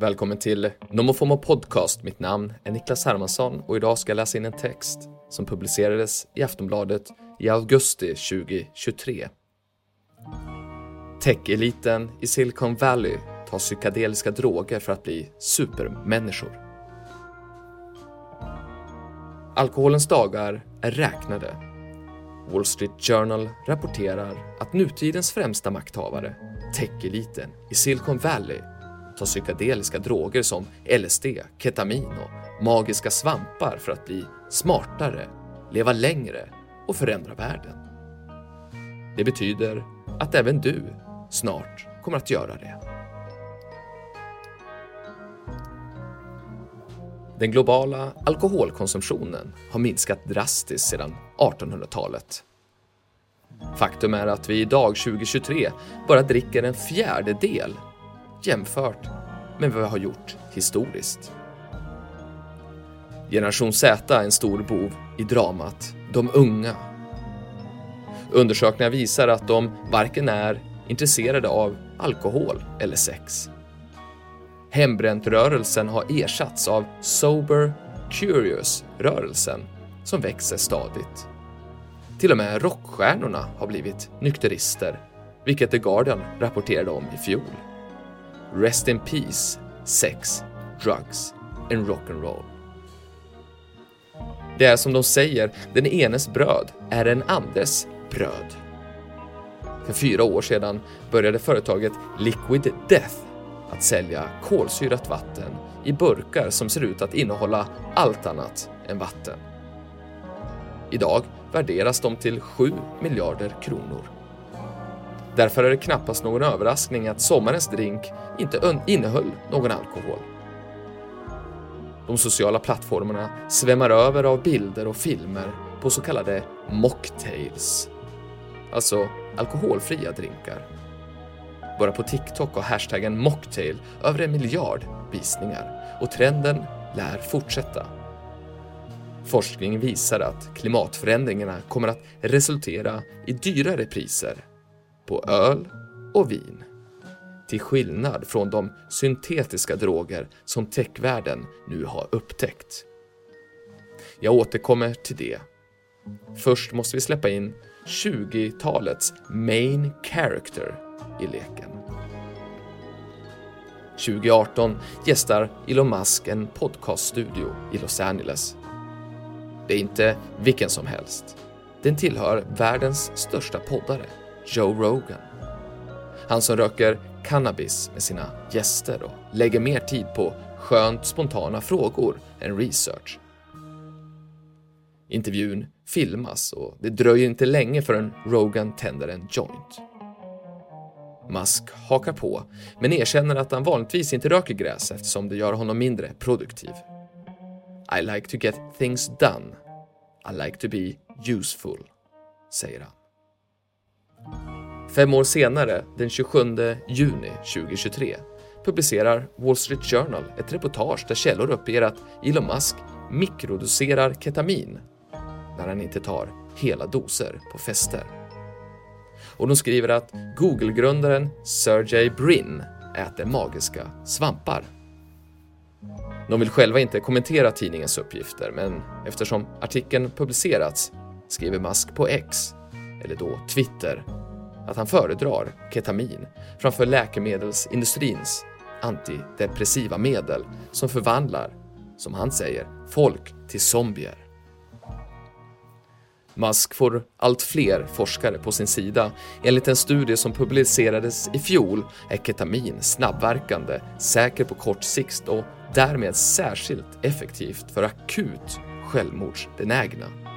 Välkommen till Nomofomo Podcast. Mitt namn är Niklas Hermansson och idag ska jag läsa in en text som publicerades i Aftonbladet i augusti 2023. Tech-eliten i Silicon Valley tar psykedeliska droger för att bli supermänniskor. Alkoholens dagar är räknade. Wall Street Journal rapporterar att nutidens främsta makthavare, tech-eliten i Silicon Valley, ta psykedeliska droger som LSD, ketamin och magiska svampar för att bli smartare, leva längre och förändra världen. Det betyder att även du snart kommer att göra det. Den globala alkoholkonsumtionen har minskat drastiskt sedan 1800-talet. Faktum är att vi idag 2023 bara dricker en fjärdedel jämfört med vad vi har gjort historiskt. Generation Z är en stor bov i dramat De unga. Undersökningar visar att de varken är intresserade av alkohol eller sex. Hembränt-rörelsen har ersatts av Sober Curious-rörelsen som växer stadigt. Till och med rockstjärnorna har blivit nykterister, vilket The Guardian rapporterade om i fjol. Rest in peace, sex, drugs and rock'n'roll. Det är som de säger, den enes bröd är en andres bröd. För fyra år sedan började företaget Liquid Death att sälja kolsyrat vatten i burkar som ser ut att innehålla allt annat än vatten. Idag värderas de till 7 miljarder kronor. Därför är det knappast någon överraskning att sommarens drink inte innehöll någon alkohol. De sociala plattformarna svämmar över av bilder och filmer på så kallade mocktails, alltså alkoholfria drinkar. Bara på TikTok har hashtaggen mocktail över en miljard visningar och trenden lär fortsätta. Forskning visar att klimatförändringarna kommer att resultera i dyrare priser på öl och vin. Till skillnad från de syntetiska droger som techvärlden nu har upptäckt. Jag återkommer till det. Först måste vi släppa in 20-talets main character i leken. 2018 gästar Elon Musk en podcaststudio i Los Angeles. Det är inte vilken som helst. Den tillhör världens största poddare, Joe Rogan. Han som röker cannabis med sina gäster och lägger mer tid på skönt spontana frågor än research. Intervjun filmas och det dröjer inte länge förrän Rogan tänder en joint. Musk hakar på, men erkänner att han vanligtvis inte röker gräs eftersom det gör honom mindre produktiv. I like to get things done. I like to be useful, säger han. Fem år senare, den 27 juni 2023, publicerar Wall Street Journal ett reportage där källor uppger att Elon Musk mikrodoserar ketamin när han inte tar hela doser på fester. Och de skriver att Google-grundaren Sergey Brin äter magiska svampar. De vill själva inte kommentera tidningens uppgifter, men eftersom artikeln publicerats skriver Musk på X, eller då Twitter, att han föredrar ketamin framför läkemedelsindustrins antidepressiva medel som förvandlar, som han säger, folk till zombier. Musk får allt fler forskare på sin sida. Enligt en studie som publicerades i fjol är ketamin snabbverkande, säker på kort sikt och därmed särskilt effektivt för akut självmordsbenägna.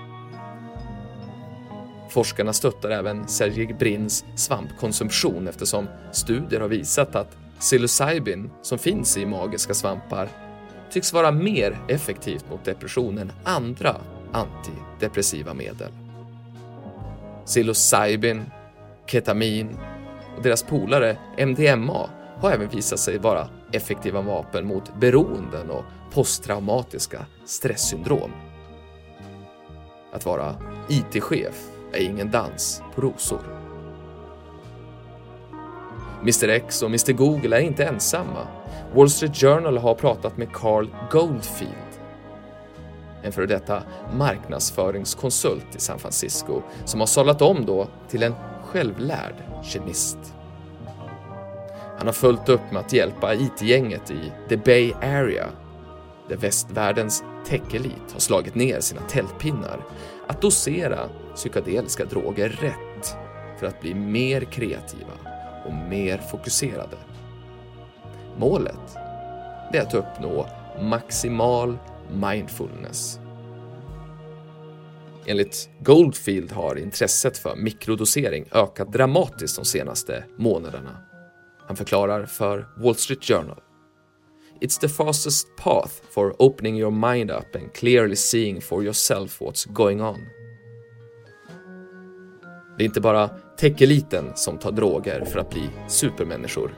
Forskarna stöttar även Sergej Brins svampkonsumtion eftersom studier har visat att psilocybin som finns i magiska svampar tycks vara mer effektivt mot depression än andra antidepressiva medel. Psilocybin, ketamin och deras polare MDMA har även visat sig vara effektiva vapen mot beroenden och posttraumatiska stresssyndrom. Att vara IT-chef är ingen dans på rosor. Mr X och Mr Google är inte ensamma. Wall Street Journal har pratat med Carl Goldfield, en före detta marknadsföringskonsult i San Francisco som har sadlat om då till en självlärd kemist. Han har följt upp med att hjälpa IT-gänget i The Bay Area, där västvärldens tech-elit har slagit ner sina tältpinnar, att dosera psykedeliska droger rätt för att bli mer kreativa och mer fokuserade. Målet är att uppnå maximal mindfulness. Enligt Goldfield har intresset för mikrodosering ökat dramatiskt de senaste månaderna. Han förklarar för Wall Street Journal. It's the fastest path for opening your mind up and clearly seeing for yourself what's going on. Det är inte bara tech-eliten som tar droger för att bli supermänniskor.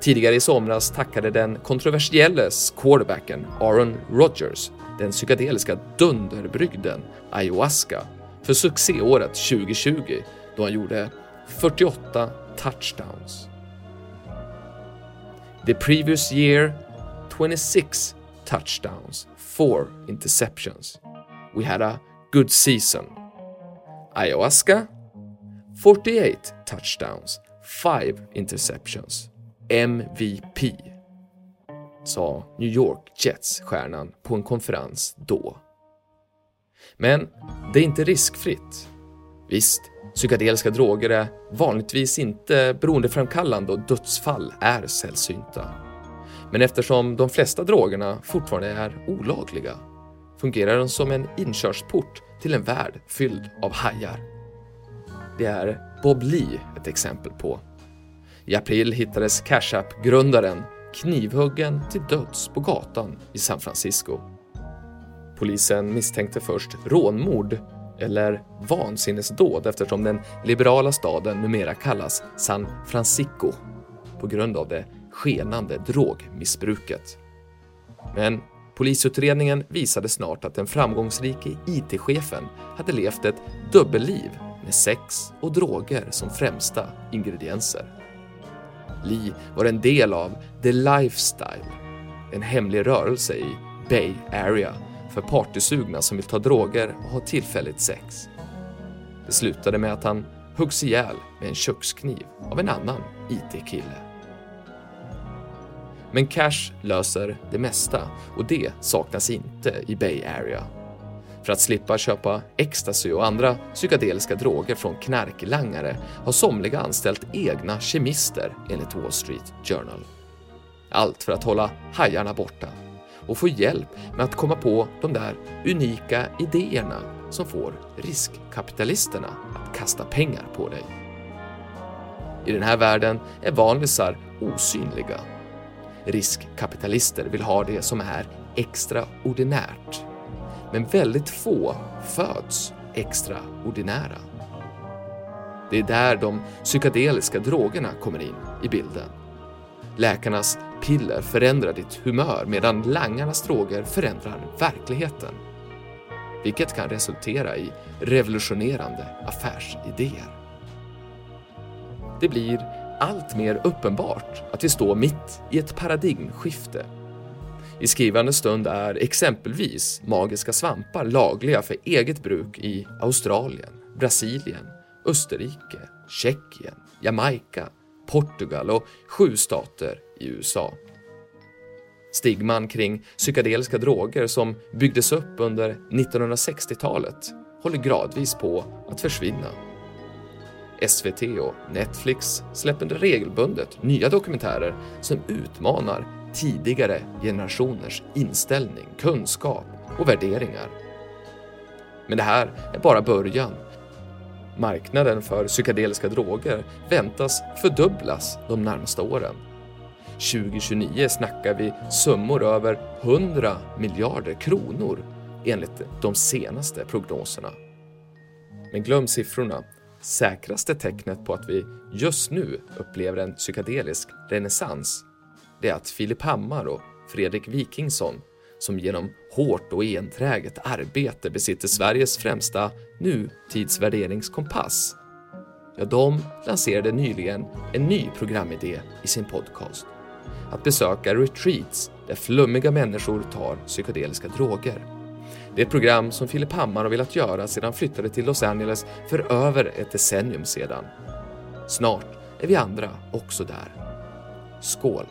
Tidigare i somras tackade den kontroversielle quarterbacken Aaron Rodgers den psykedeliska dunderbrygden ayahuasca för succéåret 2020 då han gjorde 48 touchdowns. The previous year 26 touchdowns, 4 interceptions. We had a good season. Ayahuasca 48 touchdowns, 5 interceptions. MVP, sa New York Jets-stjärnan på en konferens då. Men det är inte riskfritt. Visst, psykedeliska droger är vanligtvis inte beroendeframkallande och dödsfall är sällsynta. Men eftersom de flesta drogerna fortfarande är olagliga fungerar de som en inkörsport till en värld fylld av hajar. Det är Bob Lee ett exempel på. I april hittades Cash App-grundaren knivhuggen till döds på gatan i San Francisco. Polisen misstänkte först rånmord eller vansinnesdåd eftersom den liberala staden numera kallas San Francisco på grund av det skenande drogmissbruket. Men polisutredningen visade snart att den framgångsrike IT-chefen hade levt ett dubbelliv med sex och droger som främsta ingredienser. Lee var en del av The Lifestyle, en hemlig rörelse i Bay Area för partysugna som vill ta droger och ha tillfälligt sex. Det slutade med att han huggs ihjäl med en kökskniv av en annan IT-kille. Men cash löser det mesta och det saknas inte i Bay Area. För att slippa köpa ecstasy och andra psykedeliska droger från knarklangare har somliga anställt egna kemister enligt Wall Street Journal. Allt för att hålla hajarna borta och få hjälp med att komma på de där unika idéerna som får riskkapitalisterna att kasta pengar på dig. I den här världen är vanlisar osynliga. Riskkapitalister vill ha det som är extraordinärt men väldigt få föds extraordinära. Det är där de psykedeliska drogerna kommer in i bilden. Läkarnas piller förändrar ditt humör medan langarnas droger förändrar verkligheten. Vilket kan resultera i revolutionerande affärsidéer. Det blir allt mer uppenbart att vi står mitt i ett paradigmskifte i skrivande stund är exempelvis magiska svampar lagliga för eget bruk i Australien, Brasilien, Österrike, Tjeckien, Jamaica, Portugal och sju stater i USA. Stigman kring psykedeliska droger som byggdes upp under 1960-talet håller gradvis på att försvinna. SVT och Netflix släpper regelbundet nya dokumentärer som utmanar tidigare generationers inställning, kunskap och värderingar. Men det här är bara början. Marknaden för psykedeliska droger väntas fördubblas de närmaste åren. 2029 snackar vi summor över 100 miljarder kronor enligt de senaste prognoserna. Men glöm siffrorna. Säkraste tecknet på att vi just nu upplever en psykedelisk renässans det är att Filip Hammar och Fredrik Wikingsson, som genom hårt och enträget arbete besitter Sveriges främsta nutidsvärderingskompass, ja, de lanserade nyligen en ny programidé i sin podcast. att besöka retreats där flummiga människor tar psykedeliska droger. Det är ett program som Filip Hammar har velat göra sedan han flyttade till Los Angeles för över ett decennium sedan. Snart är vi andra också där. Skål!